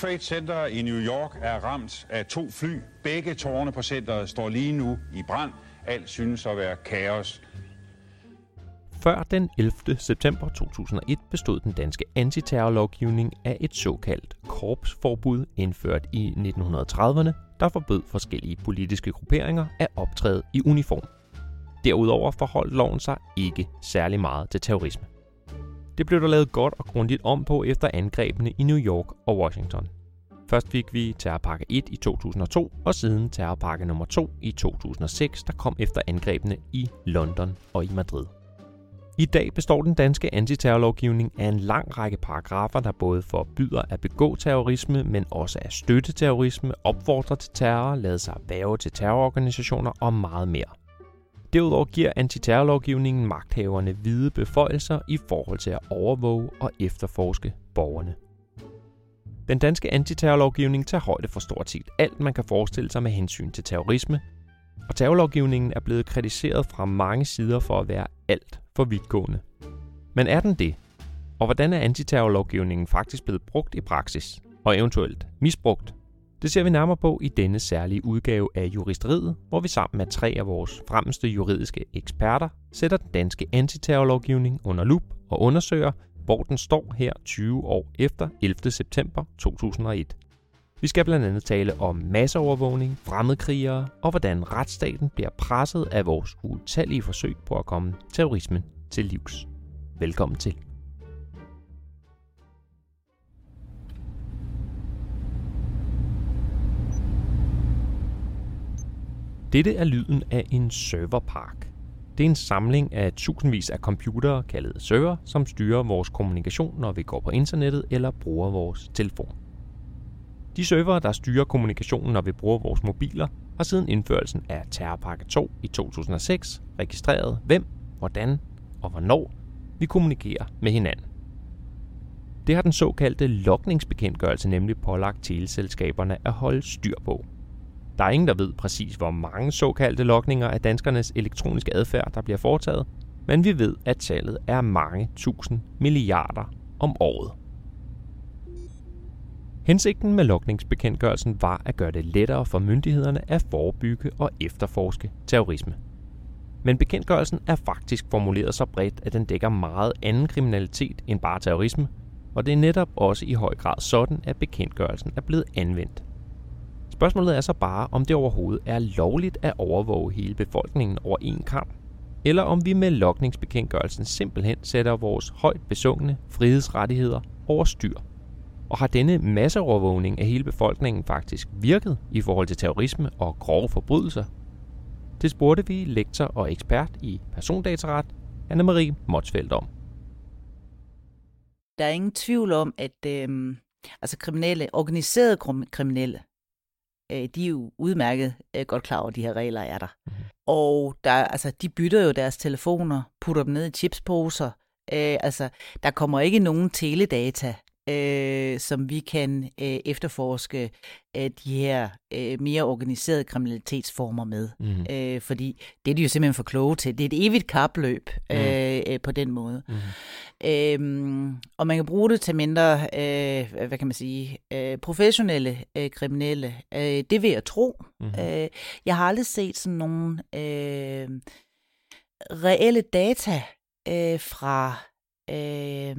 Trade Center i New York er ramt af to fly. Begge tårne på centret står lige nu i brand. Alt synes at være kaos. Før den 11. september 2001 bestod den danske antiterrorlovgivning af et såkaldt korpsforbud indført i 1930'erne, der forbød forskellige politiske grupperinger at optræde i uniform. Derudover forholdt loven sig ikke særlig meget til terrorisme. Det blev der lavet godt og grundigt om på efter angrebene i New York og Washington. Først fik vi terrorpakke 1 i 2002, og siden terrorpakke nummer 2 i 2006, der kom efter angrebene i London og i Madrid. I dag består den danske antiterrorlovgivning af en lang række paragrafer, der både forbyder at begå terrorisme, men også at støtte terrorisme, opfordre til terror, lade sig værve til terrororganisationer og meget mere. Derudover giver antiterrorlovgivningen magthaverne hvide beføjelser i forhold til at overvåge og efterforske borgerne. Den danske antiterrorlovgivning tager højde for stort set alt, man kan forestille sig med hensyn til terrorisme, og terrorlovgivningen er blevet kritiseret fra mange sider for at være alt for vidtgående. Men er den det? Og hvordan er antiterrorlovgivningen faktisk blevet brugt i praksis, og eventuelt misbrugt? Det ser vi nærmere på i denne særlige udgave af Juristeriet, hvor vi sammen med tre af vores fremmeste juridiske eksperter sætter den danske antiterrorlovgivning under lup og undersøger, hvor den står her 20 år efter 11. september 2001. Vi skal blandt andet tale om masseovervågning, fremmedkrigere og hvordan retsstaten bliver presset af vores utallige forsøg på at komme terrorismen til livs. Velkommen til. Dette er lyden af en serverpark. Det er en samling af tusindvis af computere kaldet server, som styrer vores kommunikation, når vi går på internettet eller bruger vores telefon. De servere, der styrer kommunikationen, når vi bruger vores mobiler, har siden indførelsen af Terrorpakke 2 i 2006 registreret, hvem, hvordan og hvornår vi kommunikerer med hinanden. Det har den såkaldte lokningsbekendtgørelse nemlig pålagt teleselskaberne at holde styr på. Der er ingen, der ved præcis, hvor mange såkaldte lokninger af danskernes elektroniske adfærd, der bliver foretaget, men vi ved, at tallet er mange tusind milliarder om året. Hensigten med lokningsbekendtgørelsen var at gøre det lettere for myndighederne at forebygge og efterforske terrorisme. Men bekendtgørelsen er faktisk formuleret så bredt, at den dækker meget anden kriminalitet end bare terrorisme, og det er netop også i høj grad sådan, at bekendtgørelsen er blevet anvendt. Spørgsmålet er så bare, om det overhovedet er lovligt at overvåge hele befolkningen over en kamp, eller om vi med lokningsbekendtgørelsen simpelthen sætter vores højt besungne frihedsrettigheder over styr. Og har denne masseovervågning af hele befolkningen faktisk virket i forhold til terrorisme og grove forbrydelser? Det spurgte vi lektor og ekspert i persondataret, Anne-Marie Motsfeldt om. Der er ingen tvivl om, at øh, altså kriminelle, organiserede kriminelle, øh, de er jo udmærket øh, godt klar over, at de her regler er der. Mm. Og der, altså, de bytter jo deres telefoner, putter dem ned i chipsposer. Øh, altså, der kommer ikke nogen teledata øh, som vi kan øh, efterforske øh, de her øh, mere organiserede kriminalitetsformer med. Mm. Øh, fordi det er de jo simpelthen for kloge til. Det er et evigt kapløb mm. øh, øh, på den måde. Mm. Øh, og man kan bruge det til mindre, øh, hvad kan man sige, øh, professionelle øh, kriminelle. Øh, det vil jeg tro. Mm. Øh, jeg har aldrig set sådan nogle øh, reelle data øh, fra øh,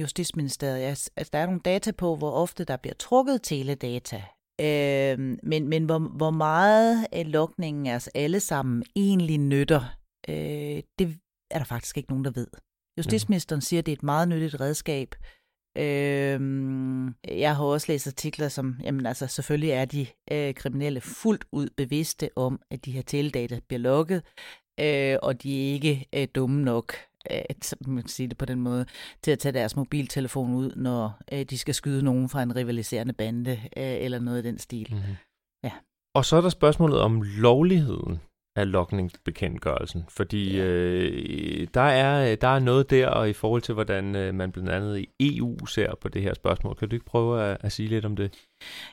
Justitsministeriet. Altså, der er nogle data på, hvor ofte der bliver trukket teledata. Øh, men men hvor, hvor meget øh, af lokningen af os alle sammen egentlig nytter, øh, det er der faktisk ikke nogen, der ved. Justitsministeren siger, at det er et meget nyttigt redskab. Øhm, jeg har også læst artikler, som, jamen altså selvfølgelig er de øh, kriminelle fuldt ud bevidste om, at de her teledata bliver lukket, øh, og de er ikke øh, dumme nok øh, man kan sige det på den måde, til at tage deres mobiltelefon ud, når øh, de skal skyde nogen fra en rivaliserende bande øh, eller noget i den stil. Mm-hmm. Ja. Og så er der spørgsmålet om lovligheden af lokningsbekendtgørelsen, fordi ja. øh, der, er, der er noget der, og i forhold til, hvordan øh, man blandt andet i EU ser på det her spørgsmål. Kan du ikke prøve at, at sige lidt om det?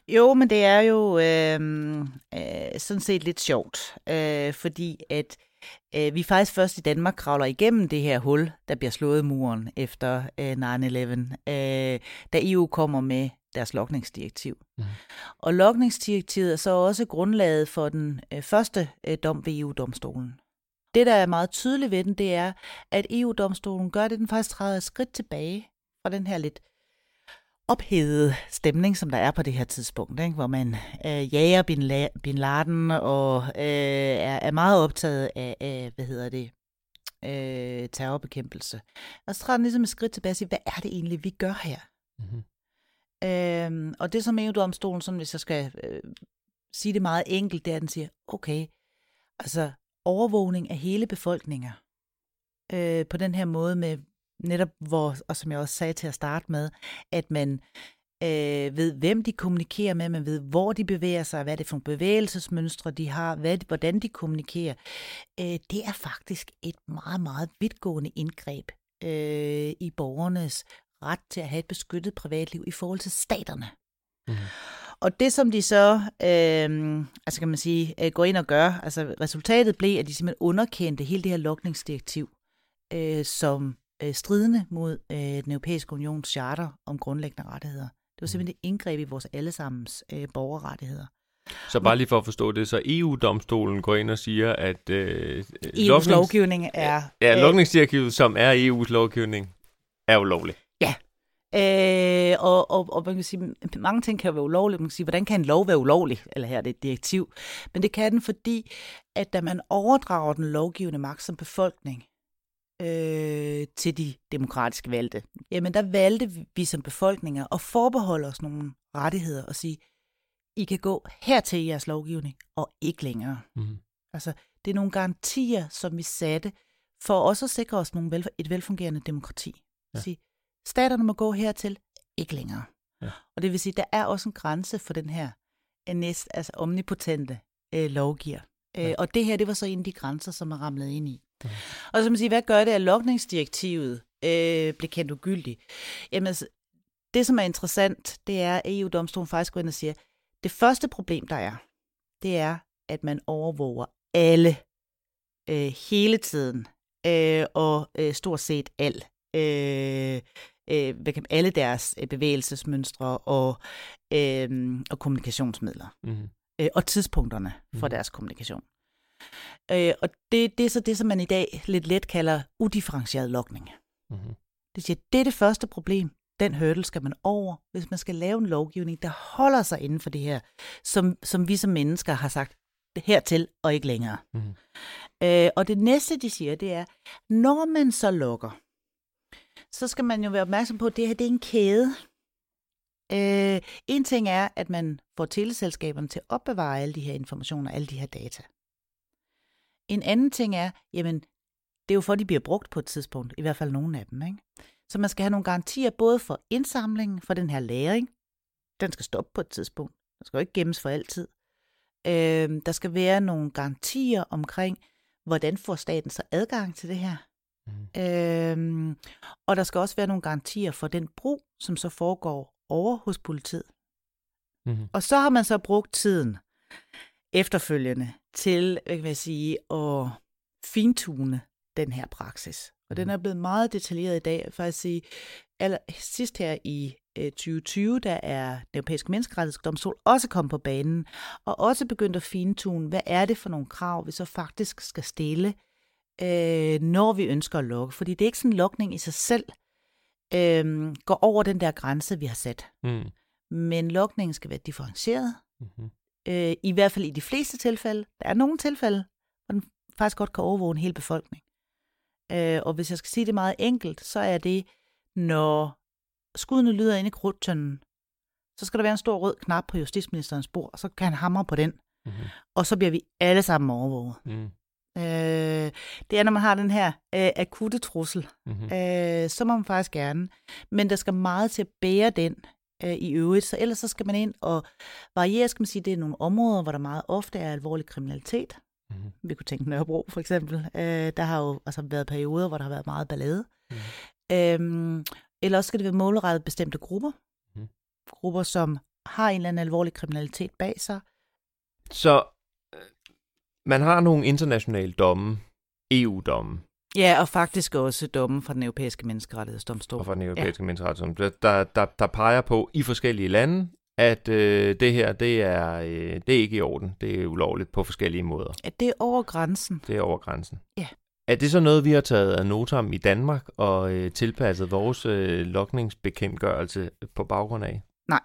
Jo, men det er jo øh, øh, sådan set lidt sjovt, øh, fordi at Øh, vi faktisk først i Danmark kravler igennem det her hul, der bliver slået muren efter øh, 9-11, øh, da EU kommer med deres lokningsdirektiv. Mm. Og lokningsdirektivet er så også grundlaget for den øh, første øh, dom ved EU-domstolen. Det, der er meget tydeligt ved den, det er, at EU-domstolen gør det, den faktisk træder et skridt tilbage fra den her lidt ophedede stemning, som der er på det her tidspunkt, ikke? hvor man øh, jager Bin, La- Bin Laden og øh, er, er meget optaget af, af hvad hedder det, øh, terrorbekæmpelse. Og så træder den ligesom et skridt tilbage og siger, hvad er det egentlig, vi gør her? Mm-hmm. Øhm, og det som EU-domstolen, som hvis jeg skal øh, sige det meget enkelt, det er, at den siger, okay, altså overvågning af hele befolkninger øh, på den her måde med netop hvor, og som jeg også sagde til at starte med, at man øh, ved, hvem de kommunikerer med, man ved, hvor de bevæger sig, hvad det er for bevægelsesmønstre, de har, hvad, hvordan de kommunikerer. Øh, det er faktisk et meget, meget vidtgående indgreb øh, i borgernes ret til at have et beskyttet privatliv i forhold til staterne. Mm. Og det, som de så, øh, altså kan man sige, øh, går ind og gør, altså resultatet blev, at de simpelthen underkendte hele det her lokningsdirektiv øh, som øh, stridende mod øh, den europæiske unions charter om grundlæggende rettigheder. Det var simpelthen et indgreb i vores allesammens øh, borgerrettigheder. Så bare lige for at forstå det, så EU-domstolen går ind og siger, at øh, EU's lovgivning er... Ja, øh, lukningsdirektivet, som er EU's lovgivning, er ulovlig. Øh, og, og, og man kan sige, mange ting kan være ulovlige. Man kan sige, hvordan kan en lov være ulovlig? Eller her er det et direktiv. Men det kan den, fordi at da man overdrager den lovgivende magt som befolkning øh, til de demokratiske valgte, jamen der valgte vi som befolkninger at forbeholde os nogle rettigheder og sige, I kan gå hertil i jeres lovgivning og ikke længere. Mm. Altså, det er nogle garantier, som vi satte for også at sikre os nogle vel, et velfungerende demokrati. Ja. Sige, Staterne må gå hertil, ikke længere. Ja. Og det vil sige, der er også en grænse for den her øh, næst, altså omnipotente øh, lovgiver. Øh, ja. Og det her, det var så en af de grænser, som er ramlet ind i. Ja. Og så man sige, hvad gør det, at lokningsdirektivet øh, blev kendt ugyldigt? Jamen, altså, det, som er interessant, det er, at EU-domstolen faktisk går ind og siger, det første problem, der er, det er, at man overvåger alle øh, hele tiden, øh, og øh, stort set al øh, øh, hvad kan, alle deres øh, bevægelsesmønstre og, øh, og kommunikationsmidler. Mm. Øh, og tidspunkterne for mm. deres kommunikation. Øh, og det, det er så det, som man i dag lidt let kalder udifferentieret lokning. Mm. Det siger, det er det første problem. Den hurdle skal man over, hvis man skal lave en lovgivning, der holder sig inden for det her, som, som vi som mennesker har sagt hertil og ikke længere. Mm. Øh, og det næste, de siger, det er, når man så lukker, så skal man jo være opmærksom på, at det her det er en kæde. Øh, en ting er, at man får teleselskaberne til at opbevare alle de her informationer, alle de her data. En anden ting er, jamen, det er jo for, at de bliver brugt på et tidspunkt, i hvert fald nogle af dem. Ikke? Så man skal have nogle garantier både for indsamlingen, for den her læring. Den skal stoppe på et tidspunkt. Den skal jo ikke gemmes for altid. Øh, der skal være nogle garantier omkring, hvordan får staten så adgang til det her. Mm. Øhm, og der skal også være nogle garantier for den brug, som så foregår over hos politiet. Mm. Og så har man så brugt tiden efterfølgende til, hvad kan jeg sige, at fintune den her praksis. Og den mm. er blevet meget detaljeret i dag. Vil faktisk sige, aller, sidst her i 2020, øh, der er den europæiske menneskerettighedsdomstol også kommet på banen, og også begyndt at fintune, hvad er det for nogle krav, vi så faktisk skal stille øh, når vi ønsker at lukke. Fordi det er ikke sådan, en lukning i sig selv øh, går over den der grænse, vi har sat. Mm. Men lukningen skal være differentieret. Mm-hmm. Øh, I hvert fald i de fleste tilfælde. Der er nogle tilfælde, hvor den faktisk godt kan overvåge en hel befolkning. Øh, og hvis jeg skal sige det meget enkelt, så er det, når skuddene lyder ind i krudtønden, så skal der være en stor rød knap på justitsministerens bord, og så kan han hamre på den. Mm-hmm. Og så bliver vi alle sammen overvåget. Mm. Øh, det er, når man har den her øh, akutte trussel. Mm-hmm. Øh, så må man faktisk gerne. Men der skal meget til at bære den øh, i øvrigt. Så ellers så skal man ind og variere, skal man sige, det er nogle områder, hvor der meget ofte er alvorlig kriminalitet. Mm-hmm. Vi kunne tænke Nørrebro for eksempel. Øh, der har jo altså været perioder, hvor der har været meget ballade. Mm-hmm. Øh, eller også skal det være målrettet bestemte grupper. Mm-hmm. Grupper, som har en eller anden alvorlig kriminalitet bag sig. Så man har nogle internationale domme, EU-domme, Ja, og faktisk også dommen fra den europæiske menneskerettighedsdomstol. Og fra den europæiske ja. menneskerettighedsdomstol, der, der, der peger på i forskellige lande, at øh, det her, det er, øh, det er ikke i orden. Det er ulovligt på forskellige måder. At det er over grænsen. Det er over grænsen. Ja. Er det så noget, vi har taget af notam i Danmark og øh, tilpasset vores øh, lokningsbekendtgørelse på baggrund af? Nej.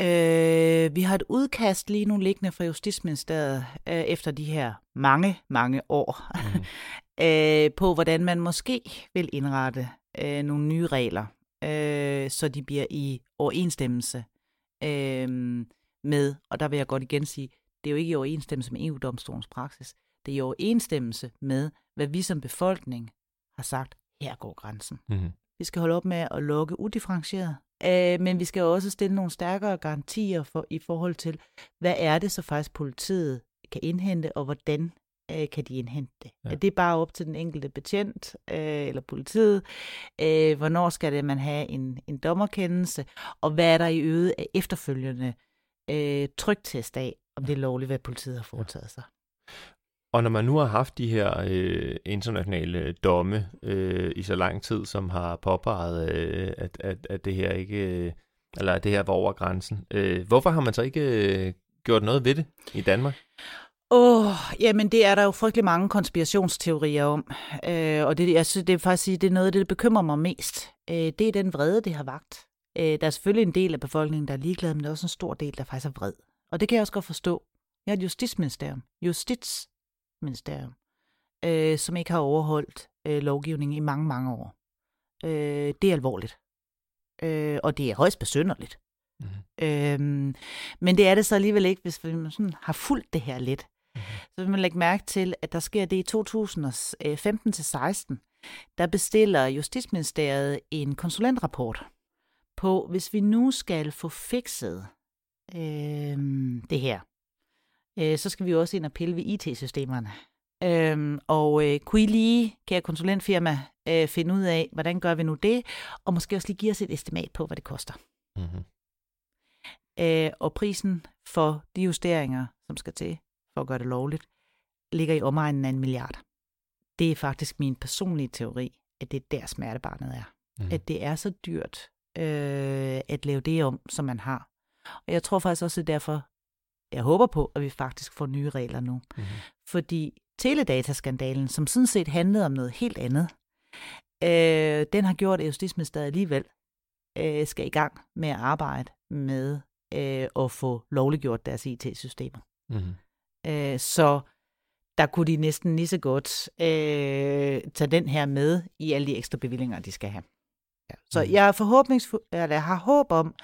Øh, vi har et udkast lige nu liggende fra Justitsministeriet øh, efter de her mange, mange år mm. øh, på, hvordan man måske vil indrette øh, nogle nye regler, øh, så de bliver i overensstemmelse øh, med, og der vil jeg godt igen sige, det er jo ikke i overensstemmelse med EU-domstolens praksis, det er i overensstemmelse med, hvad vi som befolkning har sagt, her går grænsen. Mm. Vi skal holde op med at lukke udifferentieret, øh, men vi skal også stille nogle stærkere garantier for, i forhold til, hvad er det så faktisk politiet kan indhente, og hvordan øh, kan de indhente det. Ja. Er det bare op til den enkelte betjent øh, eller politiet? Øh, hvornår skal det man have en, en dommerkendelse? Og hvad er der i øget af efterfølgende øh, trygtest af, om det er lovligt, hvad politiet har foretaget sig? Og når man nu har haft de her øh, internationale øh, domme øh, i så lang tid, som har påpeget, øh, at, at, at det her ikke, øh, eller at det her var over grænsen, øh, hvorfor har man så ikke øh, gjort noget ved det i Danmark? Åh, oh, jamen det er der jo frygtelig mange konspirationsteorier om, øh, og det, jeg synes, det er faktisk det er noget af det, der bekymrer mig mest. Øh, det er den vrede, det har vagt. Øh, der er selvfølgelig en del af befolkningen, der er ligeglad, men der er også en stor del, der faktisk er vred. Og det kan jeg også godt forstå. Jeg er et justitsministerium, justitsministerium, øh, som ikke har overholdt øh, lovgivningen i mange, mange år. Øh, det er alvorligt. Øh, og det er højst besynderligt. Mm-hmm. Øhm, men det er det så alligevel ikke, hvis man sådan har fulgt det her lidt. Mm-hmm. Så vil man lægge mærke til, at der sker det i 2015-16. Der bestiller Justitsministeriet en konsulentrapport på, hvis vi nu skal få fikset øh, det her, øh, så skal vi også ind og pille ved IT-systemerne. Øhm, og øh, kunne I lige, kære konsulentfirma, øh, finde ud af, hvordan gør vi nu det, og måske også lige give os et estimat på, hvad det koster. Mm-hmm. Øh, og prisen for de justeringer, som skal til for at gøre det lovligt, ligger i omegnen af en milliard. Det er faktisk min personlige teori, at det er der smertebarnet er. Mm. At det er så dyrt øh, at lave det om, som man har. Og jeg tror faktisk også, at derfor, jeg håber på, at vi faktisk får nye regler nu. Mm. Fordi teledataskandalen, som sådan set handlede om noget helt andet, øh, den har gjort, at Justitsministeriet alligevel øh, skal i gang med at arbejde med øh, at få lovliggjort deres IT-systemer. Mm-hmm. Øh, så der kunne de næsten lige så godt øh, tage den her med i alle de ekstra bevillinger, de skal have. Ja. Så mm. jeg, er forhåbningsfuld, eller jeg har håb om,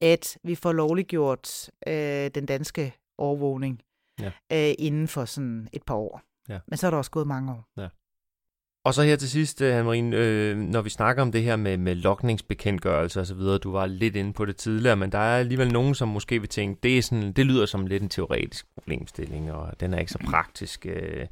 at vi får lovliggjort øh, den danske overvågning ja. øh, inden for sådan et par år. Ja. Men så er der også gået mange år. Ja. Og så her til sidst, øh, Anne-Marie, øh, når vi snakker om det her med, med lokningsbekendtgørelse osv., du var lidt inde på det tidligere, men der er alligevel nogen, som måske vil tænke, det, er sådan, det lyder som lidt en teoretisk problemstilling, og den er ikke så praktisk. Øh,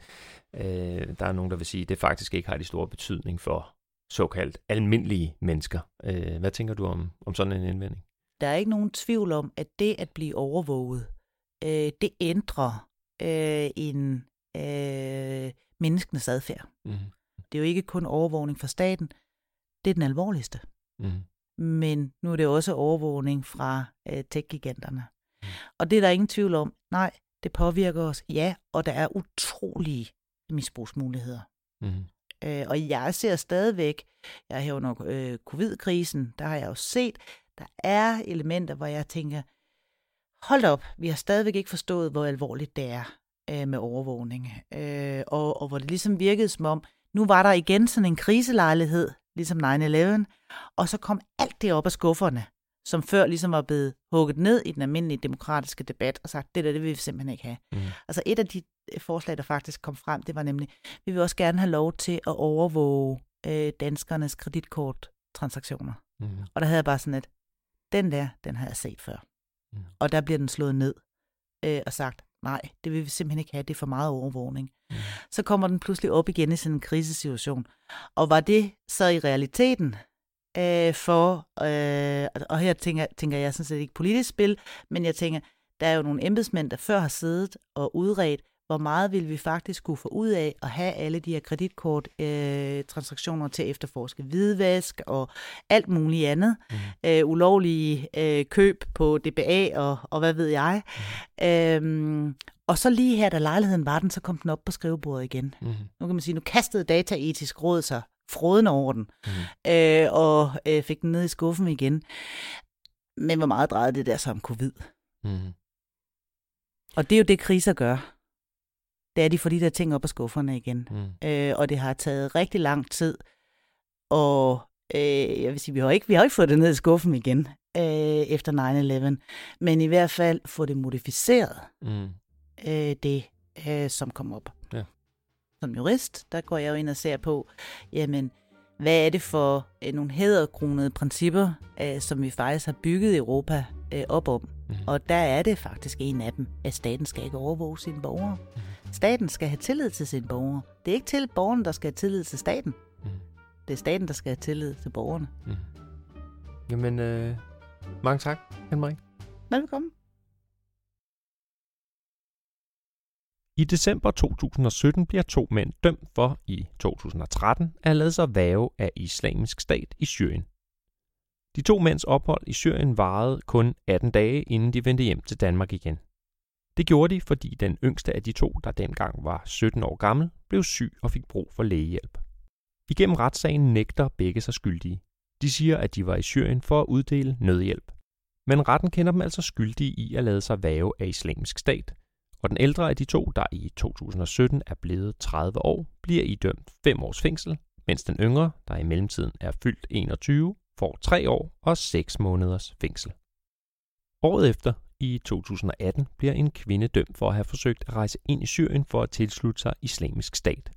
øh, der er nogen, der vil sige, at det faktisk ikke har de store betydning for såkaldt almindelige mennesker. Øh, hvad tænker du om, om sådan en indvending? Der er ikke nogen tvivl om, at det at blive overvåget, øh, det ændrer øh, en øh, menneskenes adfærd. Mm. Det er jo ikke kun overvågning fra staten, det er den alvorligste. Mm. Men nu er det også overvågning fra øh, tech-giganterne. Mm. Og det er der ingen tvivl om. Nej, det påvirker os. Ja, og der er utrolige misbrugsmuligheder. Mm. Øh, og jeg ser stadigvæk, jeg har jo nok øh, covid-krisen, der har jeg jo set, der er elementer, hvor jeg tænker, hold op, vi har stadigvæk ikke forstået, hvor alvorligt det er øh, med overvågning. Øh, og, og hvor det ligesom virkede som om, nu var der igen sådan en kriselejlighed, ligesom 9-11, og så kom alt det op af skufferne, som før ligesom var blevet hugget ned i den almindelige demokratiske debat, og sagt, det der, det vil vi simpelthen ikke have. Mm. Altså et af de øh, forslag, der faktisk kom frem, det var nemlig, vi vil også gerne have lov til at overvåge øh, danskernes kreditkorttransaktioner. Mm. Og der havde jeg bare sådan et, den der, den har jeg set før. Mm. Og der bliver den slået ned øh, og sagt, nej, det vil vi simpelthen ikke have, det er for meget overvågning. Mm. Så kommer den pludselig op igen i sådan en krisesituation. Og var det så i realiteten øh, for, øh, og her tænker, tænker jeg sådan set ikke politisk spil, men jeg tænker, der er jo nogle embedsmænd, der før har siddet og udredt, hvor meget vil vi faktisk kunne få ud af at have alle de her kreditkorttransaktioner øh, til at efterforske hvidvask og alt muligt andet. Mm. Øh, ulovlige øh, køb på DBA og, og hvad ved jeg. Mm. Øhm, og så lige her, da lejligheden var den, så kom den op på skrivebordet igen. Mm. Nu kan man sige, nu kastede dataetisk råd sig froden over den, mm. øh, og øh, fik den ned i skuffen igen. Men hvor meget drejede det der så om covid? Mm. Og det er jo det, kriser gør. Det er de for de der ting op på skufferne igen. Mm. Øh, og det har taget rigtig lang tid. Og øh, jeg vil sige, vi har ikke, vi har ikke fået det ned i skuffen igen øh, efter 9-11. Men i hvert fald få det modificeret. Mm. Øh, det, øh, som kom op. Ja. Som jurist, der går jeg jo ind og ser på, jamen, hvad er det for øh, nogle hæderkronede principper, øh, som vi faktisk har bygget Europa øh, op om. Mm. Og der er det faktisk en af dem, at staten skal ikke overvåge sine borgere. Mm. Staten skal have tillid til sine borgere. Det er ikke til borgerne, der skal have tillid til staten. Mm. Det er staten, der skal have tillid til borgerne. Mm. Jamen, øh, mange tak, Henrik. Velkommen. I december 2017 bliver to mænd dømt for i 2013 at lade sig væve af islamisk stat i Syrien. De to mænds ophold i Syrien varede kun 18 dage, inden de vendte hjem til Danmark igen. Det gjorde de, fordi den yngste af de to, der dengang var 17 år gammel, blev syg og fik brug for lægehjælp. Igennem retssagen nægter begge sig skyldige. De siger, at de var i Syrien for at uddele nødhjælp. Men retten kender dem altså skyldige i at lade sig væve af islamisk stat, og den ældre af de to, der i 2017 er blevet 30 år, bliver idømt 5 års fængsel, mens den yngre, der i mellemtiden er fyldt 21, får 3 år og 6 måneders fængsel. Året efter, i 2018, bliver en kvinde dømt for at have forsøgt at rejse ind i Syrien for at tilslutte sig islamisk stat.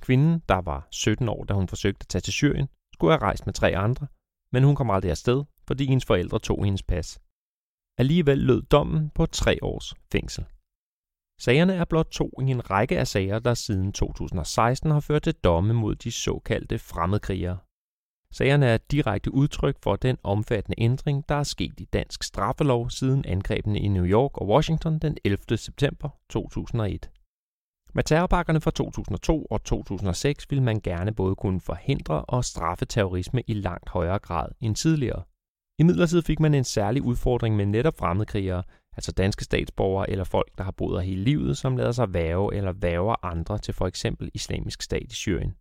Kvinden, der var 17 år, da hun forsøgte at tage til Syrien, skulle have rejst med tre andre, men hun kom aldrig afsted, fordi hendes forældre tog hendes pas. Alligevel lød dommen på tre års fængsel. Sagerne er blot to i en række af sager, der siden 2016 har ført til domme mod de såkaldte fremmedkrigere. Sagerne er et direkte udtryk for den omfattende ændring, der er sket i dansk straffelov siden angrebene i New York og Washington den 11. september 2001. Med terrorpakkerne fra 2002 og 2006 ville man gerne både kunne forhindre og straffe terrorisme i langt højere grad end tidligere. I midlertid fik man en særlig udfordring med netop fremmedkrigere, altså danske statsborgere eller folk, der har boet her hele livet, som lader sig værve eller værver andre til for eksempel islamisk stat i Syrien.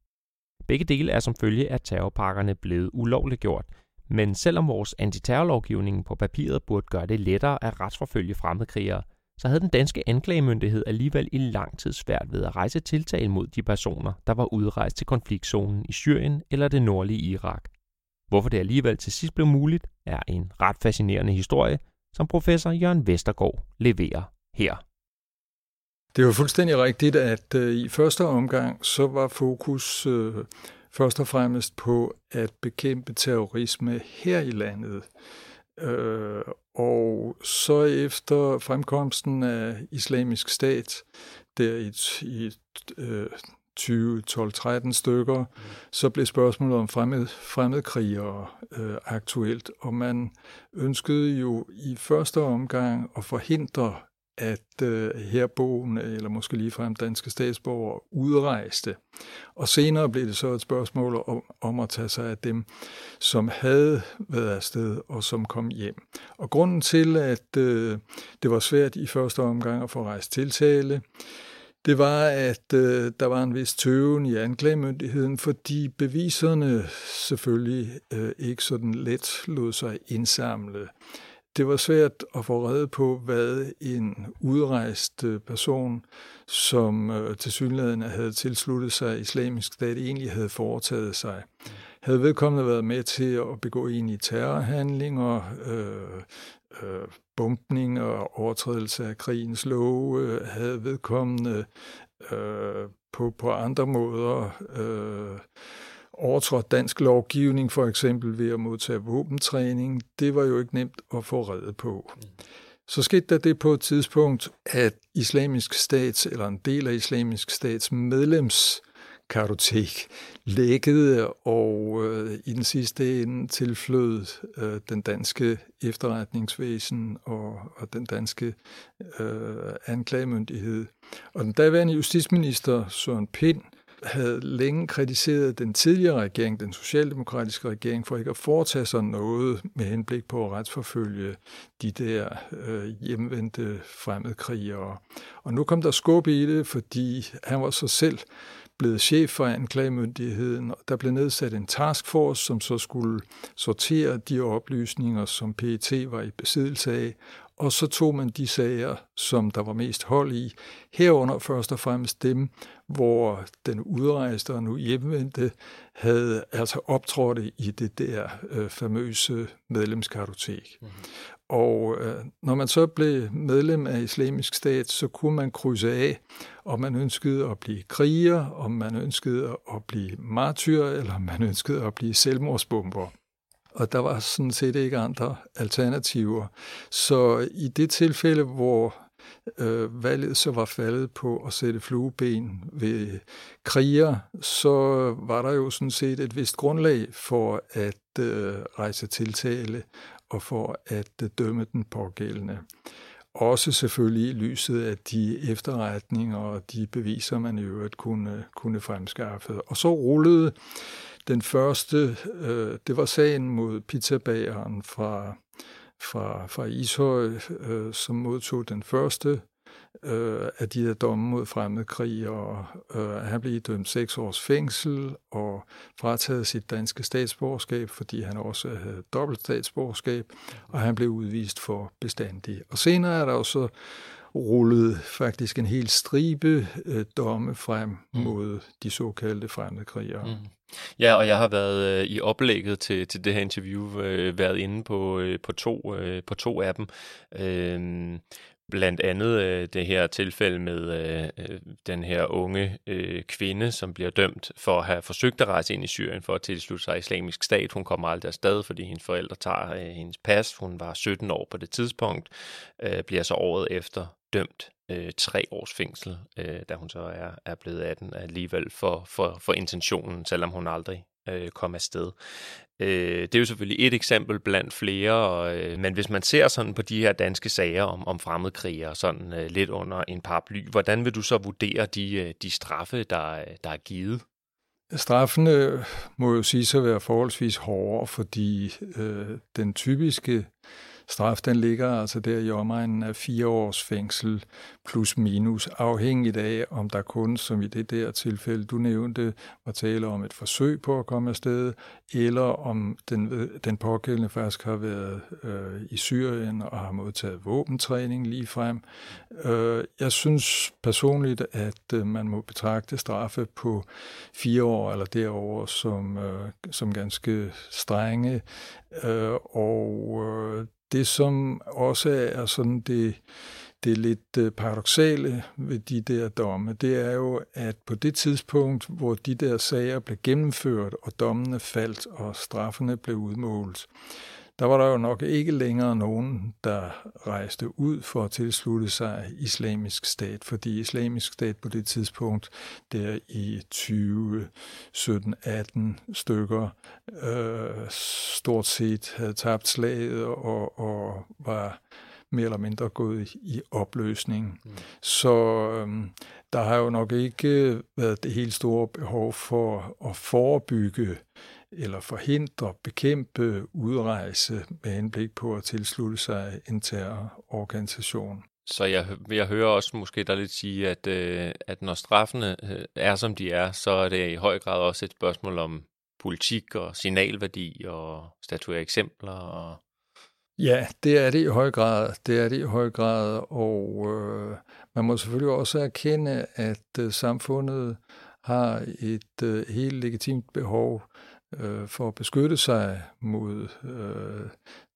Begge dele er som følge af terrorpakkerne blevet ulovligt gjort, men selvom vores antiterrorlovgivning på papiret burde gøre det lettere at retsforfølge fremmedkrigere, så havde den danske anklagemyndighed alligevel i lang tid svært ved at rejse tiltale mod de personer, der var udrejst til konfliktzonen i Syrien eller det nordlige Irak. Hvorfor det alligevel til sidst blev muligt, er en ret fascinerende historie, som professor Jørgen Vestergaard leverer her. Det er jo fuldstændig rigtigt, at øh, i første omgang så var fokus øh, først og fremmest på at bekæmpe terrorisme her i landet. Øh, og så efter fremkomsten af islamisk stat, der i, i øh, 20, 12, 13 stykker, så blev spørgsmålet om fremmed, fremmedkrigere øh, aktuelt, og man ønskede jo i første omgang at forhindre, at øh, herboende, eller måske ligefrem danske statsborgere, udrejste. Og senere blev det så et spørgsmål om, om at tage sig af dem, som havde været afsted og som kom hjem. Og grunden til, at øh, det var svært i første omgang at få rejst tiltale, det var, at øh, der var en vis tøven i anklagemyndigheden, fordi beviserne selvfølgelig øh, ikke sådan let lod sig indsamle. Det var svært at få redde på, hvad en udrejst øh, person, som øh, til synligheden havde tilsluttet sig islamisk stat, egentlig havde foretaget sig. Havde vedkommende været med til at begå i terrorhandlinger, øh, øh, bumpning og overtrædelse af krigens love, øh, havde vedkommende øh, på, på andre måder øh, overtrådt dansk lovgivning, for eksempel ved at modtage våbentræning. Det var jo ikke nemt at få reddet på. Så skete der det på et tidspunkt, at islamisk stats, eller en del af islamisk stats medlems kartotek lækkede, og øh, i den sidste ende tilflød øh, den danske efterretningsvæsen og, og den danske øh, anklagemyndighed. Og den daværende justitsminister Søren Pind havde længe kritiseret den tidligere regering, den socialdemokratiske regering, for ikke at foretage sig noget med henblik på at retsforfølge de der øh, hjemvendte fremmedkrigere. Og nu kom der skub i det, fordi han var så selv blevet chef for anklagemyndigheden, og der blev nedsat en taskforce, som så skulle sortere de oplysninger, som PET var i besiddelse af, og så tog man de sager, som der var mest hold i, herunder først og fremmest dem, hvor den udrejste og nu hjemvendte havde altså optrådt i det der øh, famøse medlemskartotek. Mm-hmm. Og øh, når man så blev medlem af islamisk stat, så kunne man krydse af, om man ønskede at blive kriger, om man ønskede at blive martyr, eller om man ønskede at blive selvmordsbomber. Og der var sådan set ikke andre alternativer. Så i det tilfælde, hvor øh, valget så var faldet på at sætte flueben ved kriger, så var der jo sådan set et vist grundlag for at øh, rejse tiltale og for at øh, dømme den pågældende. Også selvfølgelig i lyset af de efterretninger og de beviser, man i øvrigt kunne, kunne fremskaffe. Og så rullede den første, øh, det var sagen mod pizzabageren fra, fra, fra Ishøj, øh, som modtog den første øh, af de her domme mod fremmedkrig, og øh, han blev dømt seks års fængsel og frataget sit danske statsborgerskab, fordi han også havde dobbelt statsborgerskab, og han blev udvist for bestandig. Og senere er der også rullet faktisk en hel stribe øh, domme frem mm. mod de såkaldte fremmedkrigere. Mm. Ja, og jeg har været øh, i oplægget til, til det her interview øh, været inde på, øh, på, to, øh, på to af dem. Øh, Blandt andet øh, det her tilfælde med øh, øh, den her unge øh, kvinde, som bliver dømt for at have forsøgt at rejse ind i Syrien for at tilslutte sig islamisk stat. Hun kommer aldrig afsted, fordi hendes forældre tager øh, hendes pas. Hun var 17 år på det tidspunkt, øh, bliver så året efter dømt øh, tre års fængsel, øh, da hun så er, er blevet 18 alligevel for, for, for intentionen, selvom hun aldrig øh, komme afsted. Øh, det er jo selvfølgelig et eksempel blandt flere, og, øh, men hvis man ser sådan på de her danske sager om, om fremmedkrigere sådan øh, lidt under en paraply, hvordan vil du så vurdere de, øh, de straffe, der, der er givet? Straffene øh, må jo sige sig at være forholdsvis hårdere, fordi øh, den typiske straf den ligger altså der i omegnen af fire års fængsel plus minus, afhængigt af, om der kun, som i det der tilfælde, du nævnte, var tale om et forsøg på at komme afsted, eller om den, den pågældende faktisk har været øh, i Syrien og har modtaget våbentræning lige frem. Øh, jeg synes personligt, at øh, man må betragte straffe på fire år eller derover som, øh, som ganske strenge, øh, og øh, det, som også er sådan det, det lidt øh, paradoxale ved de der domme, det er jo, at på det tidspunkt, hvor de der sager blev gennemført, og dommene faldt, og straffene blev udmålt, der var der jo nok ikke længere nogen, der rejste ud for at tilslutte sig islamisk stat, fordi islamisk stat på det tidspunkt, der i 20, 17, 18 stykker, øh, stort set havde tabt slaget og, og var mere eller mindre gået i opløsning. Mm. Så øhm, der har jo nok ikke været det helt store behov for at forebygge eller forhindre, bekæmpe udrejse med henblik på at tilslutte sig en terrororganisation. Så jeg, jeg hører også måske der lidt sige, at, øh, at når straffene øh, er som de er, så er det i høj grad også et spørgsmål om politik og signalværdi og statuere eksempler. Og... Ja, det er det i høj grad. Det er det i høj grad, og øh, man må selvfølgelig også erkende, at øh, samfundet har et øh, helt legitimt behov øh, for at beskytte sig mod øh,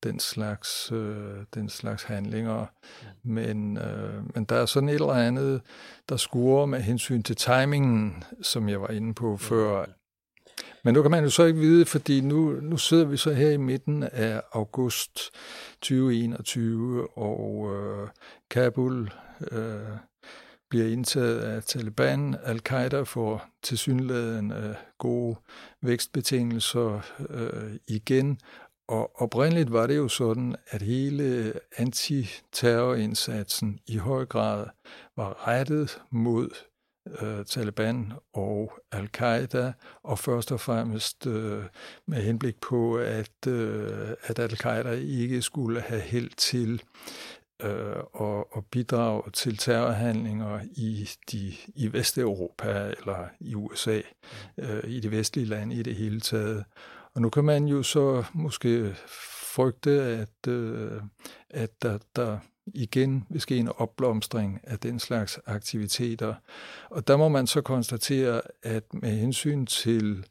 den, slags, øh, den slags handlinger. Mm. Men, øh, men der er sådan et eller andet, der skuer med hensyn til timingen, som jeg var inde på før. Men nu kan man jo så ikke vide, fordi nu, nu sidder vi så her i midten af august 2021, og øh, Kabul, øh, bliver indtaget af Taliban. Al-Qaida får tilsyneladende øh, gode vækstbetingelser øh, igen. Og oprindeligt var det jo sådan, at hele antiterrorindsatsen i høj grad var rettet mod øh, Taliban og al-Qaida, og først og fremmest øh, med henblik på, at, øh, at al-Qaida ikke skulle have held til øh, og, og bidrage til terrorhandlinger i, de, i Vesteuropa eller i USA, øh, i de vestlige lande i det hele taget. Og nu kan man jo så måske frygte, at, øh, at der, der igen vil ske en opblomstring af den slags aktiviteter. Og der må man så konstatere, at med hensyn til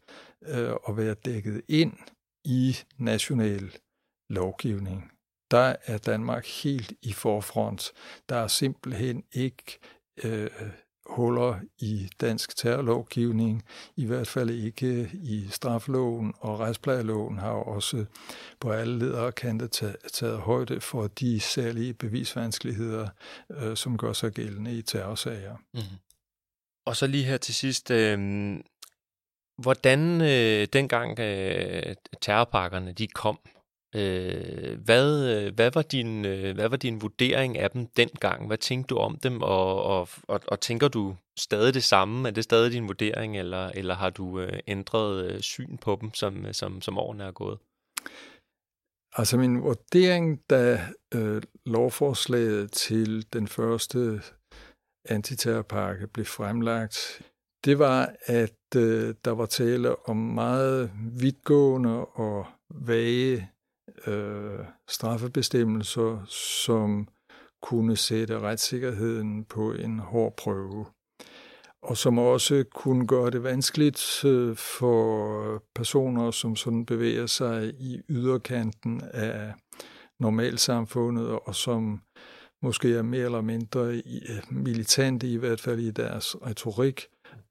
øh, at være dækket ind i national lovgivning, der er Danmark helt i forfront. Der er simpelthen ikke øh, huller i dansk terrorlovgivning, i hvert fald ikke i strafloven, og retsplejeloven har også på alle ledere og kanter taget højde for de særlige bevisvanskeligheder, øh, som gør sig gældende i terrorsager. Mm-hmm. Og så lige her til sidst, øh, hvordan øh, dengang øh, terrorpakkerne de kom, Øh, hvad, øh, hvad, var din, øh, hvad var din vurdering af dem dengang? Hvad tænkte du om dem, og, og, og, og tænker du stadig det samme? Er det stadig din vurdering, eller, eller har du øh, ændret syn på dem, som, som, som årene er gået? Altså min vurdering, da øh, lovforslaget til den første antiterrorpakke blev fremlagt, det var, at øh, der var tale om meget vidtgående og vage øh, straffebestemmelser, som kunne sætte retssikkerheden på en hård prøve, og som også kunne gøre det vanskeligt øh, for personer, som sådan bevæger sig i yderkanten af normalsamfundet, og som måske er mere eller mindre øh, militante, i hvert fald i deres retorik,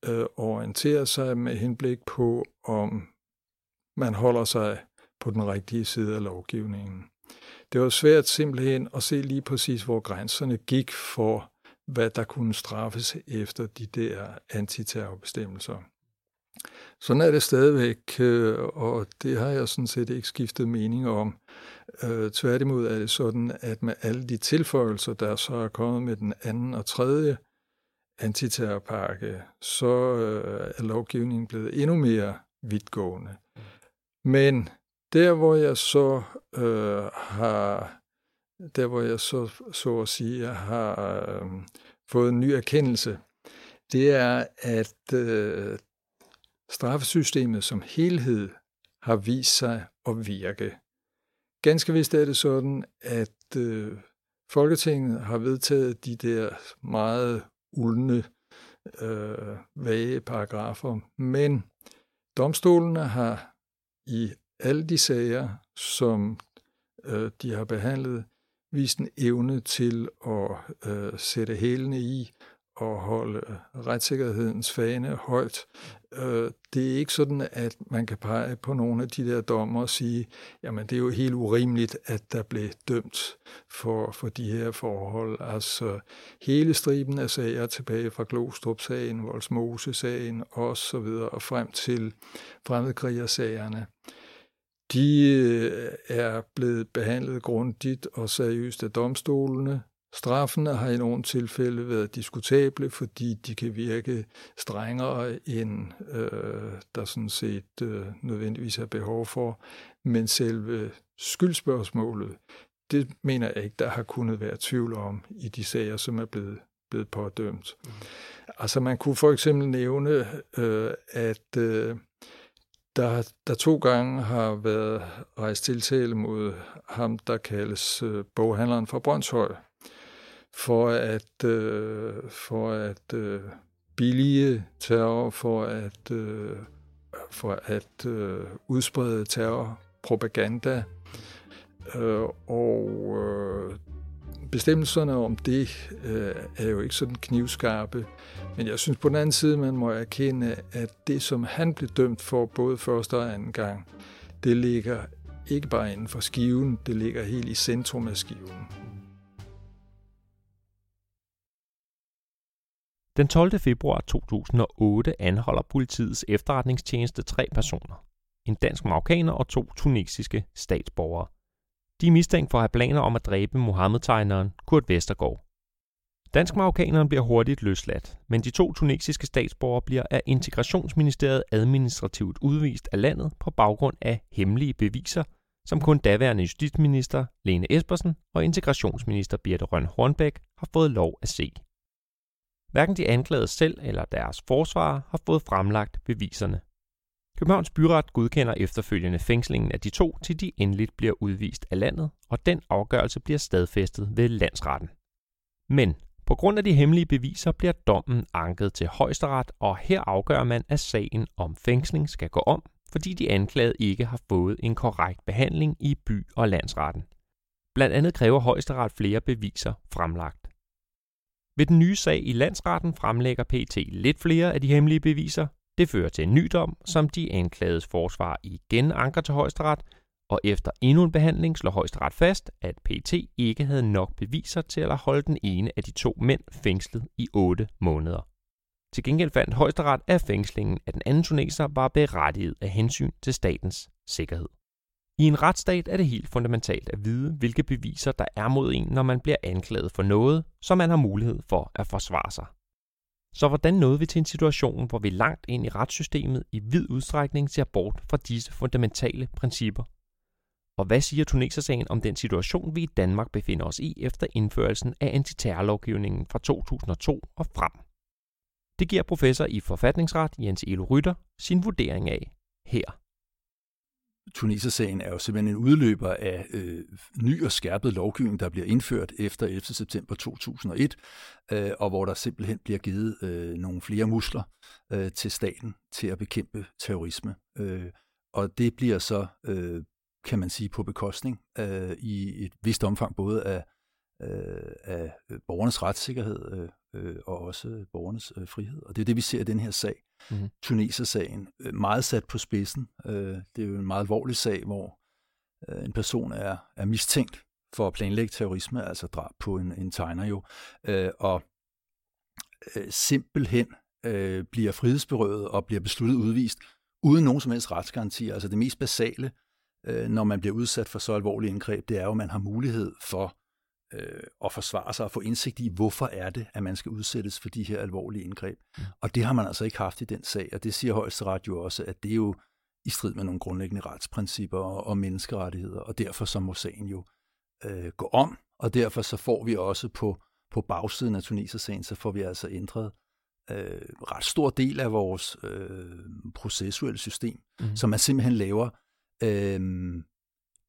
øh, orienterer sig med henblik på, om man holder sig på den rigtige side af lovgivningen. Det var svært simpelthen at se lige præcis, hvor grænserne gik for, hvad der kunne straffes efter de der antiterrorbestemmelser. Sådan er det stadigvæk, øh, og det har jeg sådan set ikke skiftet mening om. Øh, tværtimod er det sådan, at med alle de tilføjelser, der så er kommet med den anden og tredje antiterrorpakke, så øh, er lovgivningen blevet endnu mere vidtgående. Men der, hvor jeg så øh, har, der hvor jeg så, så at sige, har øh, fået en ny erkendelse, det er, at øh, straffesystemet som helhed har vist sig at virke. Ganske vist er det sådan, at øh, Folketinget har vedtaget de der meget uldne, øh, vage paragrafer, men domstolene har i alle de sager, som øh, de har behandlet, vist en evne til at øh, sætte hælene i og holde øh, retssikkerhedens fane højt. Øh, det er ikke sådan, at man kan pege på nogle af de der dommer og sige, jamen det er jo helt urimeligt, at der blev dømt for, for de her forhold. Altså hele striben af sager tilbage fra Glostrup-sagen, Voldsmose-sagen og så videre og frem til fremmedkrigersagerne de øh, er blevet behandlet grundigt og seriøst af domstolene. Straffene har i nogle tilfælde været diskutable, fordi de kan virke strengere, end øh, der sådan set øh, nødvendigvis er behov for. Men selve skyldspørgsmålet, det mener jeg ikke, der har kunnet være tvivl om i de sager, som er blevet, blevet pådømt. Mm. Altså man kunne for eksempel nævne, øh, at øh, der, der to gange har været rejst tiltale mod ham, der kaldes øh, boghandleren fra Brøndshøj, for at, øh, for at øh, billige terror, for at, øh, for at øh, udsprede terrorpropaganda. Øh, og øh, bestemmelserne om det øh, er jo ikke sådan knivskarpe. Men jeg synes på den anden side, man må erkende, at det, som han blev dømt for både første og anden gang, det ligger ikke bare inden for skiven, det ligger helt i centrum af skiven. Den 12. februar 2008 anholder politiets efterretningstjeneste tre personer. En dansk marokkaner og to tunesiske statsborgere. De er mistænkt for at have planer om at dræbe Mohammed-tegneren Kurt Vestergaard. dansk marokkaneren bliver hurtigt løsladt, men de to tunesiske statsborgere bliver af integrationsministeriet administrativt udvist af landet på baggrund af hemmelige beviser, som kun daværende justitsminister Lene Espersen og integrationsminister Birte Røn Hornbæk har fået lov at se. Hverken de anklagede selv eller deres forsvarer har fået fremlagt beviserne. Københavns Byret godkender efterfølgende fængslingen af de to, til de endeligt bliver udvist af landet, og den afgørelse bliver stadfæstet ved landsretten. Men på grund af de hemmelige beviser bliver dommen anket til højesteret, og her afgør man, at sagen om fængsling skal gå om, fordi de anklagede ikke har fået en korrekt behandling i by- og landsretten. Blandt andet kræver højesteret flere beviser fremlagt. Ved den nye sag i landsretten fremlægger PT lidt flere af de hemmelige beviser. Det fører til en ny dom, som de anklagedes forsvar igen anker til højesteret, og efter endnu en behandling slår højesteret fast, at PT ikke havde nok beviser til at holde den ene af de to mænd fængslet i 8 måneder. Til gengæld fandt højesteret, at fængslingen af den anden tuneser var berettiget af hensyn til statens sikkerhed. I en retsstat er det helt fundamentalt at vide, hvilke beviser der er mod en, når man bliver anklaget for noget, så man har mulighed for at forsvare sig. Så hvordan nåede vi til en situation, hvor vi langt ind i retssystemet i vid udstrækning ser bort fra disse fundamentale principper? Og hvad siger Tunesersagen om den situation, vi i Danmark befinder os i efter indførelsen af antiterrorlovgivningen fra 2002 og frem? Det giver professor i forfatningsret Jens Elo Rytter sin vurdering af her. Tunesersagen er jo simpelthen en udløber af øh, ny og skærpet lovgivning, der bliver indført efter 11. september 2001, øh, og hvor der simpelthen bliver givet øh, nogle flere muskler øh, til staten til at bekæmpe terrorisme. Øh, og det bliver så, øh, kan man sige, på bekostning øh, i et vist omfang både af, øh, af øh, borgernes retssikkerhed øh, øh, og også borgernes øh, frihed. Og det er det, vi ser i den her sag. Mm-hmm. Tuneser-sagen, øh, meget sat på spidsen. Øh, det er jo en meget alvorlig sag, hvor øh, en person er, er mistænkt for at planlægge terrorisme, altså drab på en, en tegner jo, øh, og øh, simpelthen øh, bliver frihedsberøvet og bliver besluttet udvist uden nogen som helst retsgaranti. Altså det mest basale, øh, når man bliver udsat for så alvorlige indgreb, det er jo, at man har mulighed for øh, at forsvare sig og få indsigt i, hvorfor er det, at man skal udsættes for de her alvorlige indgreb. Mm. Og det har man altså ikke haft i den sag, og det siger højesteret jo også, at det er jo i strid med nogle grundlæggende retsprincipper og, og menneskerettigheder, og derfor så må sagen jo øh, gå om, og derfor så får vi også på, på bagsiden af Tuneser-sagen, så får vi altså ændret øh, ret stor del af vores øh, processuelle system, mm. som man simpelthen laver øh,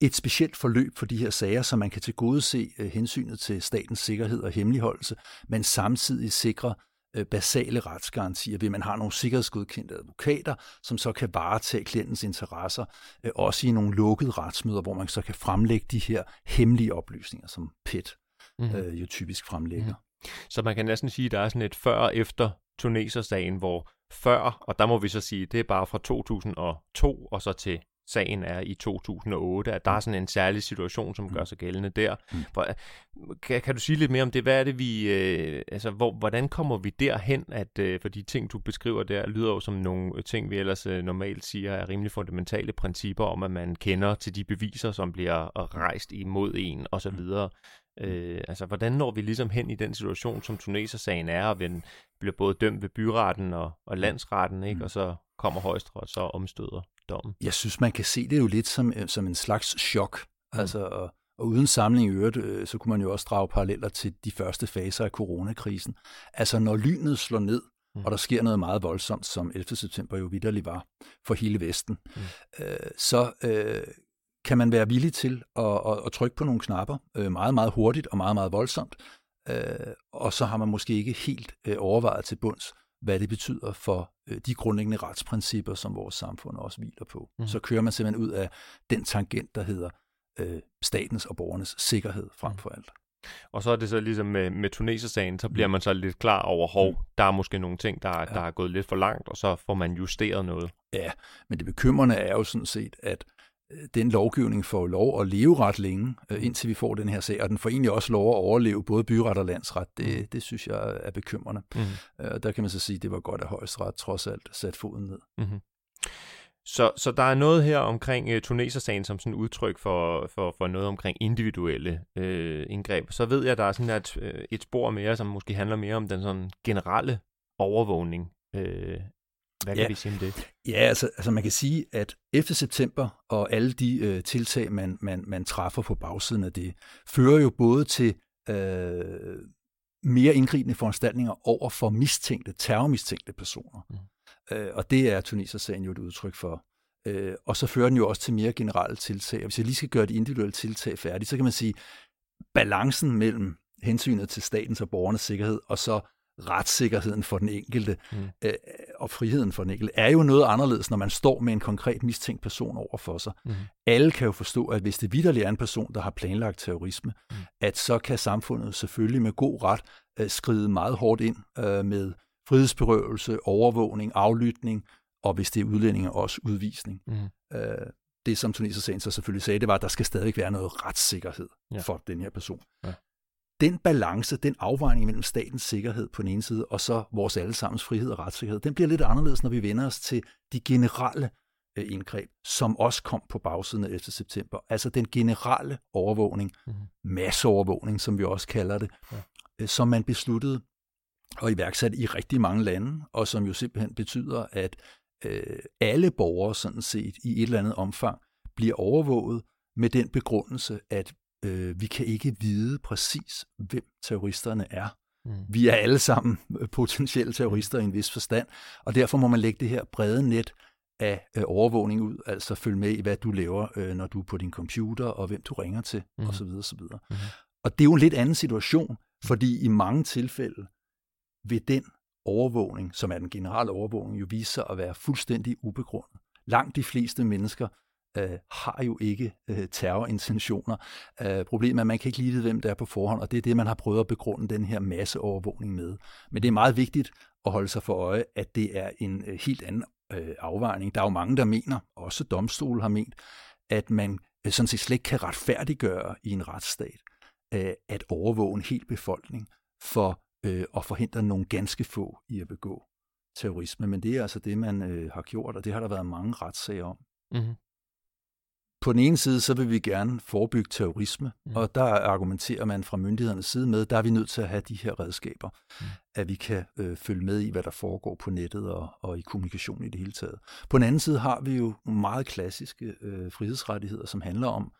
et specielt forløb for de her sager, så man kan tilgodese øh, hensynet til statens sikkerhed og hemmeligholdelse, men samtidig sikre øh, basale retsgarantier ved, at man har nogle sikkerhedsgodkendte advokater, som så kan varetage klientens interesser, øh, også i nogle lukkede retsmøder, hvor man så kan fremlægge de her hemmelige oplysninger, som PET mm. øh, jo typisk fremlægger. Mm. Så man kan næsten sige, at der er sådan et før og efter tunesersagen, hvor før, og der må vi så sige, det er bare fra 2002 og så til sagen er i 2008, at der er sådan en særlig situation, som gør sig gældende der. Mm. For, kan, kan du sige lidt mere om det? Hvad er det, vi... Øh, altså, hvor, hvordan kommer vi derhen, at øh, for de ting, du beskriver der, lyder jo som nogle ting, vi ellers øh, normalt siger er rimelig fundamentale principper om, at man kender til de beviser, som bliver rejst imod en, og så mm. videre. Øh, altså, hvordan når vi ligesom hen i den situation, som Tuneser-sagen er, og vi bliver både dømt ved byretten og, og landsretten, ikke? Mm. og så kommer højesteret så omstøder dommen? Jeg synes, man kan se det jo lidt som, øh, som en slags chok. Mm. Altså, og, og uden samling i øvrigt, øh, så kunne man jo også drage paralleller til de første faser af coronakrisen. Altså, når lynet slår ned, mm. og der sker noget meget voldsomt, som 11. september jo vidderligt var for hele Vesten, mm. øh, så øh, kan man være villig til at, at, at trykke på nogle knapper øh, meget, meget hurtigt og meget, meget voldsomt, øh, og så har man måske ikke helt øh, overvejet til bunds, hvad det betyder for øh, de grundlæggende retsprincipper, som vores samfund også hviler på. Mm. Så kører man simpelthen ud af den tangent, der hedder øh, statens og borgernes sikkerhed frem for alt. Og så er det så ligesom med, med Tuneser-sagen, så bliver man så lidt klar over, hov, mm. der er måske nogle ting, der, ja. der er gået lidt for langt, og så får man justeret noget. Ja, men det bekymrende er jo sådan set, at den lovgivning får lov at leve ret længe, øh, mm. indtil vi får den her sag, og den får egentlig også lov at overleve både byret og landsret. Det, mm. det synes jeg er bekymrende. Mm. Øh, der kan man så sige, at det var godt, at højesteret trods alt sat foden ned. Mm-hmm. Så, så der er noget her omkring uh, tunesersagen som sådan udtryk for, for, for noget omkring individuelle uh, indgreb. Så ved jeg, at der er sådan et, et spor mere, som måske handler mere om den sådan generelle overvågning hvad kan ja. vi sige om det? Ja, altså, altså man kan sige, at efter september og alle de øh, tiltag, man, man, man træffer på bagsiden af det, fører jo både til øh, mere indgribende foranstaltninger over for mistænkte, terrormistænkte personer. Mm. Øh, og det er Tunisers-sagen jo et udtryk for. Øh, og så fører den jo også til mere generelle tiltag. Og hvis jeg lige skal gøre de individuelle tiltag færdige, så kan man sige, balancen mellem hensynet til statens og borgernes sikkerhed, og så retssikkerheden for den enkelte mm. øh, og friheden for den enkelte, er jo noget anderledes, når man står med en konkret mistænkt person over for sig. Mm. Alle kan jo forstå, at hvis det vidderligt er en person, der har planlagt terrorisme, mm. at så kan samfundet selvfølgelig med god ret øh, skride meget hårdt ind øh, med frihedsberøvelse, overvågning, aflytning, og hvis det er udlændinge, også udvisning. Mm. Øh, det, som Tunisia så selvfølgelig sagde, det var, at der skal stadig være noget retssikkerhed ja. for den her person. Ja den balance, den afvejning mellem statens sikkerhed på den ene side, og så vores allesammens frihed og retssikkerhed, den bliver lidt anderledes, når vi vender os til de generelle øh, indgreb, som også kom på bagsiden af 11. september. Altså den generelle overvågning, mm-hmm. masseovervågning, som vi også kalder det, ja. øh, som man besluttede og iværksat i rigtig mange lande, og som jo simpelthen betyder, at øh, alle borgere sådan set i et eller andet omfang bliver overvåget med den begrundelse, at øh, vi kan ikke vide præcis, hvem terroristerne er. Mm. Vi er alle sammen potentielle terrorister i en vis forstand, og derfor må man lægge det her brede net af øh, overvågning ud, altså følge med i, hvad du laver, øh, når du er på din computer, og hvem du ringer til, mm. osv. osv. Mm. Og det er jo en lidt anden situation, fordi i mange tilfælde vil den overvågning, som er den generelle overvågning, jo vise sig at være fuldstændig ubegrundet. Langt de fleste mennesker øh, har jo ikke øh, terrorintentioner. Øh, problemet er, at man kan ikke lide, hvem der er på forhånd, og det er det, man har prøvet at begrunde den her masseovervågning med. Men det er meget vigtigt at holde sig for øje, at det er en øh, helt anden øh, afvejning. Der er jo mange, der mener, også domstolen har ment, at man øh, sådan set slet ikke kan retfærdiggøre i en retsstat, øh, at overvåge en hel befolkning for øh, at forhindre nogle ganske få i at begå terrorisme. Men det er altså det, man øh, har gjort, og det har der været mange retssager om. Mm-hmm på den ene side, så vil vi gerne forebygge terrorisme, mm. og der argumenterer man fra myndighedernes side med, der er vi nødt til at have de her redskaber, mm. at vi kan øh, følge med i, hvad der foregår på nettet og, og i kommunikation i det hele taget. På den anden side har vi jo nogle meget klassiske øh, frihedsrettigheder, som handler om,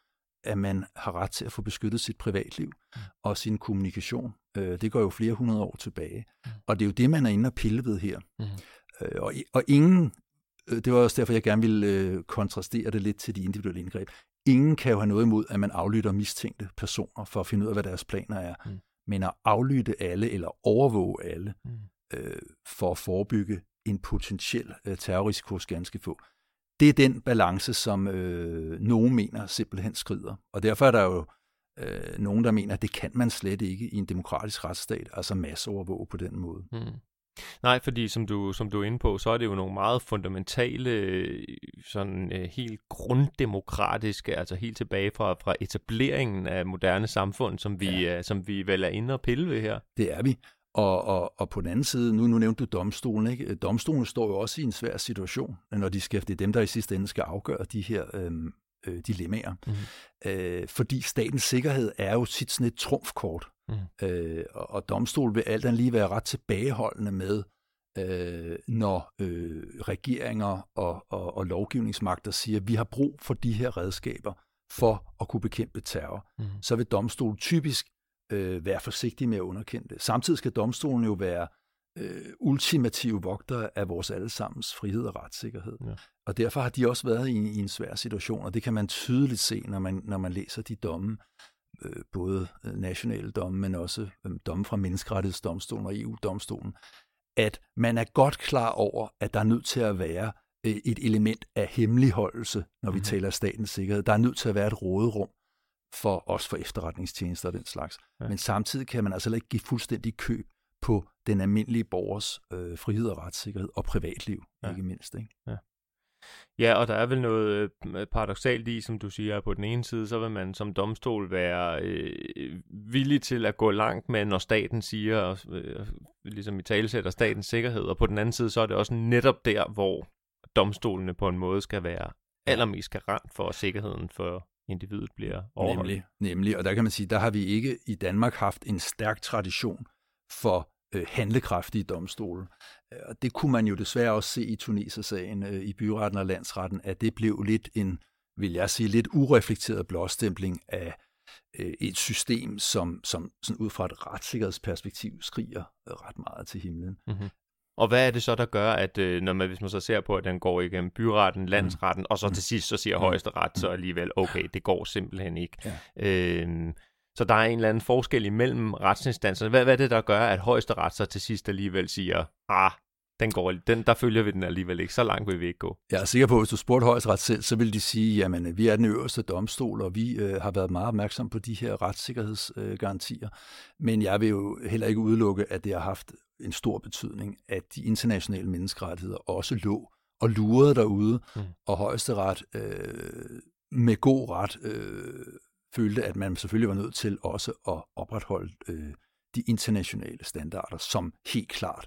at man har ret til at få beskyttet sit privatliv mm. og sin kommunikation. Øh, det går jo flere hundrede år tilbage, mm. og det er jo det, man er inde og pille ved her. Mm. Øh, og, og ingen det var også derfor, jeg gerne ville øh, kontrastere det lidt til de individuelle indgreb. Ingen kan jo have noget imod, at man aflytter mistænkte personer for at finde ud af, hvad deres planer er. Mm. Men at aflytte alle eller overvåge alle mm. øh, for at forebygge en potentiel øh, terrorrisiko hos ganske få, det er den balance, som øh, nogen mener simpelthen skrider. Og derfor er der jo øh, nogen, der mener, at det kan man slet ikke i en demokratisk retsstat, altså masseovervåge på den måde. Mm. Nej, fordi som du, som du er inde på, så er det jo nogle meget fundamentale, sådan uh, helt grunddemokratiske, altså helt tilbage fra, fra etableringen af moderne samfund, som vi, ja. uh, som vi vel er inde og pille ved her. Det er vi. Og, og, og på den anden side, nu, nu nævnte du domstolen, ikke? Domstolen står jo også i en svær situation, når de skal, det er dem, der i sidste ende skal afgøre de her øhm, øh, dilemmaer. Mm-hmm. Øh, fordi statens sikkerhed er jo sit sådan et trumfkort. Mm. Øh, og, og domstolen vil alt andet lige være ret tilbageholdende med, øh, når øh, regeringer og, og, og lovgivningsmagter siger, at vi har brug for de her redskaber for at kunne bekæmpe terror, mm. så vil domstolen typisk øh, være forsigtig med at underkende det. Samtidig skal domstolen jo være øh, ultimative vogtere af vores allesammens frihed og retssikkerhed. Ja. Og derfor har de også været i, i en svær situation, og det kan man tydeligt se, når man, når man læser de domme, både øh, nationale domme, men også øh, domme fra Menneskerettighedsdomstolen og EU-domstolen, at man er godt klar over, at der er nødt til at være øh, et element af hemmeligholdelse, når vi mm. taler statens sikkerhed. Der er nødt til at være et råderum for os for efterretningstjenester og den slags. Ja. Men samtidig kan man altså ikke give fuldstændig køb på den almindelige borgers øh, frihed og retssikkerhed og privatliv, ja. ikke mindst. Ikke? Ja. Ja, og der er vel noget øh, paradoxalt i, som du siger, på den ene side, så vil man som domstol være øh, villig til at gå langt med, når staten siger, øh, ligesom i talesætter statens sikkerhed, og på den anden side, så er det også netop der, hvor domstolene på en måde skal være allermest garant for, at sikkerheden for individet bliver overholdt. Nemlig, nemlig, og der kan man sige, der har vi ikke i Danmark haft en stærk tradition for øh, handlekraftige domstole. Øh, og det kunne man jo desværre også se i Tuneser-sagen øh, i byretten og landsretten, at det blev lidt en, vil jeg sige, lidt ureflekteret blåstempling af øh, et system, som, som sådan ud fra et retssikkerhedsperspektiv skriger øh, ret meget til himlen. Mm-hmm. Og hvad er det så, der gør, at øh, når man, hvis man så ser på, at den går igennem byretten, landsretten, mm. og så til sidst så siger mm. højesteret så alligevel, okay, det går simpelthen ikke. Ja. Øh, så der er en eller anden forskel imellem retsinstanserne. Hvad, hvad er det, der gør, at højesteret så til sidst alligevel siger, ah, den går, den, der følger vi den alligevel ikke. Så langt vil vi ikke gå. Jeg er sikker på, at hvis du spurgte højesteret selv, så vil de sige, jamen vi er den øverste domstol, og vi øh, har været meget opmærksom på de her retssikkerhedsgarantier. Øh, Men jeg vil jo heller ikke udelukke, at det har haft en stor betydning, at de internationale menneskerettigheder også lå og lurede derude, mm. og højesteret øh, med god ret øh, følte, at man selvfølgelig var nødt til også at opretholde øh, de internationale standarder, som helt klart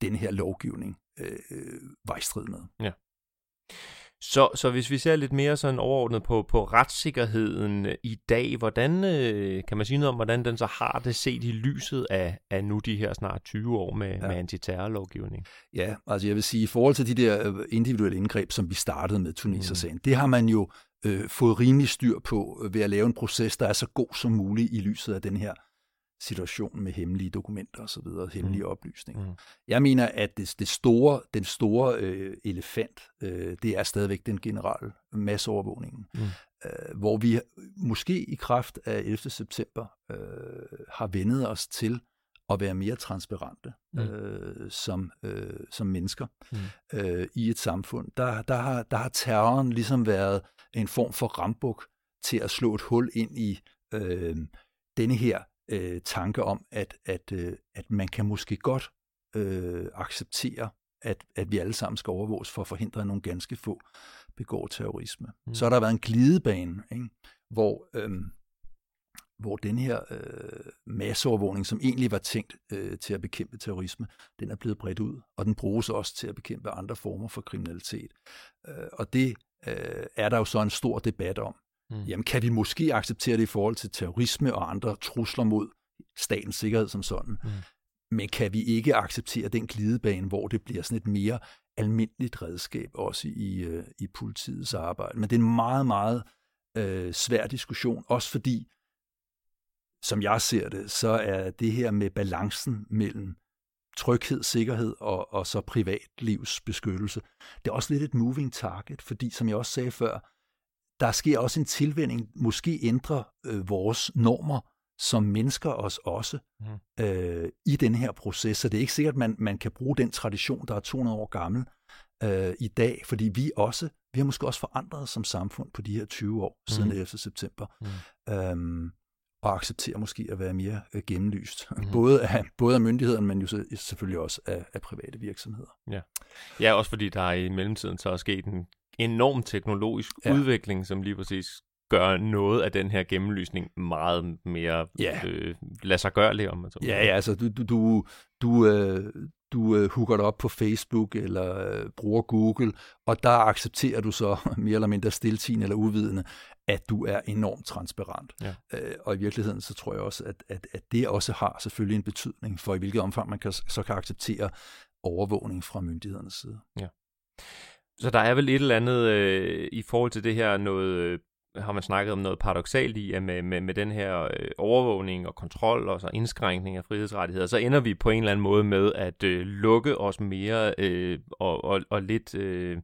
den her lovgivning øh, var i strid med. Ja. Så, så hvis vi ser lidt mere sådan overordnet på, på retssikkerheden i dag, hvordan øh, kan man sige noget om, hvordan den så har det set i lyset af, af nu de her snart 20 år med, ja. med antiterrorlovgivning? Ja, altså jeg vil sige, i forhold til de der øh, individuelle indgreb, som vi startede med Tunisers-sagen, mm. det har man jo øh, fået rimelig styr på øh, ved at lave en proces, der er så god som muligt i lyset af den her situation med hemmelige dokumenter og så videre, hemmelige mm. oplysninger. Mm. Jeg mener, at det, det store, den store øh, elefant, øh, det er stadigvæk den generelle masseovervågningen, mm. øh, hvor vi måske i kraft af 11. september øh, har vendet os til at være mere transparente mm. øh, som, øh, som mennesker mm. øh, i et samfund. Der, der, har, der har terroren ligesom været en form for rambuk til at slå et hul ind i øh, denne her øh, tanke om, at, at, øh, at man kan måske godt øh, acceptere, at, at vi alle sammen skal overvåges for at forhindre, at nogle ganske få begår terrorisme. Mm. Så har der været en glidebane, ikke? hvor øh, hvor den her øh, masseovervågning, som egentlig var tænkt øh, til at bekæmpe terrorisme, den er blevet bredt ud, og den bruges også til at bekæmpe andre former for kriminalitet. Øh, og det øh, er der jo så en stor debat om. Mm. Jamen, kan vi måske acceptere det i forhold til terrorisme og andre trusler mod statens sikkerhed som sådan? Mm. Men kan vi ikke acceptere den glidebane, hvor det bliver sådan et mere almindeligt redskab, også i, øh, i politiets arbejde? Men det er en meget, meget øh, svær diskussion, også fordi som jeg ser det, så er det her med balancen mellem tryghed, sikkerhed og, og så privatlivsbeskyttelse, det er også lidt et moving target, fordi som jeg også sagde før, der sker også en tilvænding, måske ændrer øh, vores normer som mennesker os også mm. øh, i den her proces. Så det er ikke sikkert, at man, man kan bruge den tradition, der er 200 år gammel øh, i dag, fordi vi også, vi har måske også forandret som samfund på de her 20 år mm. siden 11. september. Mm. Øhm, og acceptere måske at være mere øh, gennemlyst. Mm-hmm. Både, af, både af myndighederne, men jo selvfølgelig også af, af private virksomheder. Ja. ja, også fordi der i mellemtiden så er sket en enorm teknologisk ja. udvikling, som lige præcis gør noget af den her gennemlysning meget mere ja. øh, lad sig gøre om man så Ja, ja, altså du, du, du, du, øh, du øh, hooker dig op på Facebook eller øh, bruger Google, og der accepterer du så mere eller mindre stiltigende eller uvidende, at du er enormt transparent. Ja. Øh, og i virkeligheden så tror jeg også, at, at, at det også har selvfølgelig en betydning for, i hvilket omfang man kan, så kan acceptere overvågning fra myndighedernes side. Ja. Så der er vel et eller andet øh, i forhold til det her noget, øh, har man snakket om noget paradoxalt i, at med, med, med den her øh, overvågning og kontrol og så indskrænkning af frihedsrettigheder, så ender vi på en eller anden måde med at øh, lukke os mere øh, og, og, og lidt... Øh,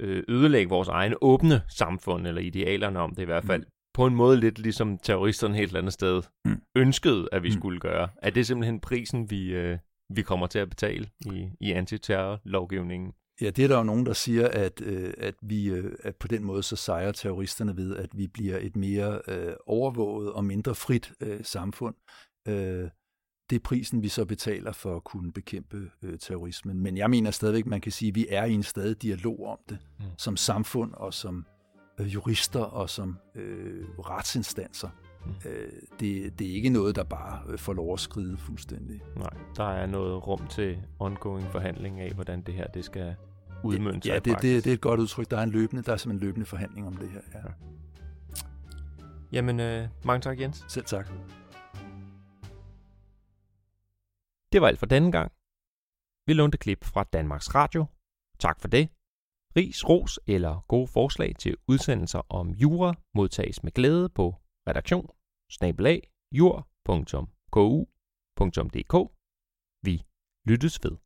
ødelægge vores egne åbne samfund, eller idealerne om det i hvert fald, mm. på en måde lidt ligesom terroristerne helt andet sted mm. ønskede, at vi mm. skulle gøre. Er det simpelthen prisen, vi, øh, vi kommer til at betale i, i antiterrorlovgivningen? Ja, det er der jo nogen, der siger, at, øh, at vi øh, at på den måde så sejrer terroristerne ved, at vi bliver et mere øh, overvåget og mindre frit øh, samfund. Øh, det er prisen, vi så betaler for at kunne bekæmpe øh, terrorismen. Men jeg mener stadigvæk, man kan sige, at vi er i en stadig dialog om det, mm. som samfund og som øh, jurister og som øh, retsinstanser. Mm. Øh, det, det er ikke noget, der bare øh, får lov at skride fuldstændig. Nej, der er noget rum til ongoing forhandling af, hvordan det her det skal udmønte Ja, det, det, det er et godt udtryk. Der er en løbende, der er simpelthen en løbende forhandling om det her. Ja. ja. Jamen, øh, mange tak Jens. Selv tak. Det var alt for denne gang. Vi lånte klip fra Danmarks Radio. Tak for det. Ris, ros eller gode forslag til udsendelser om jura modtages med glæde på redaktion jur.ku.dk. Vi lyttes ved.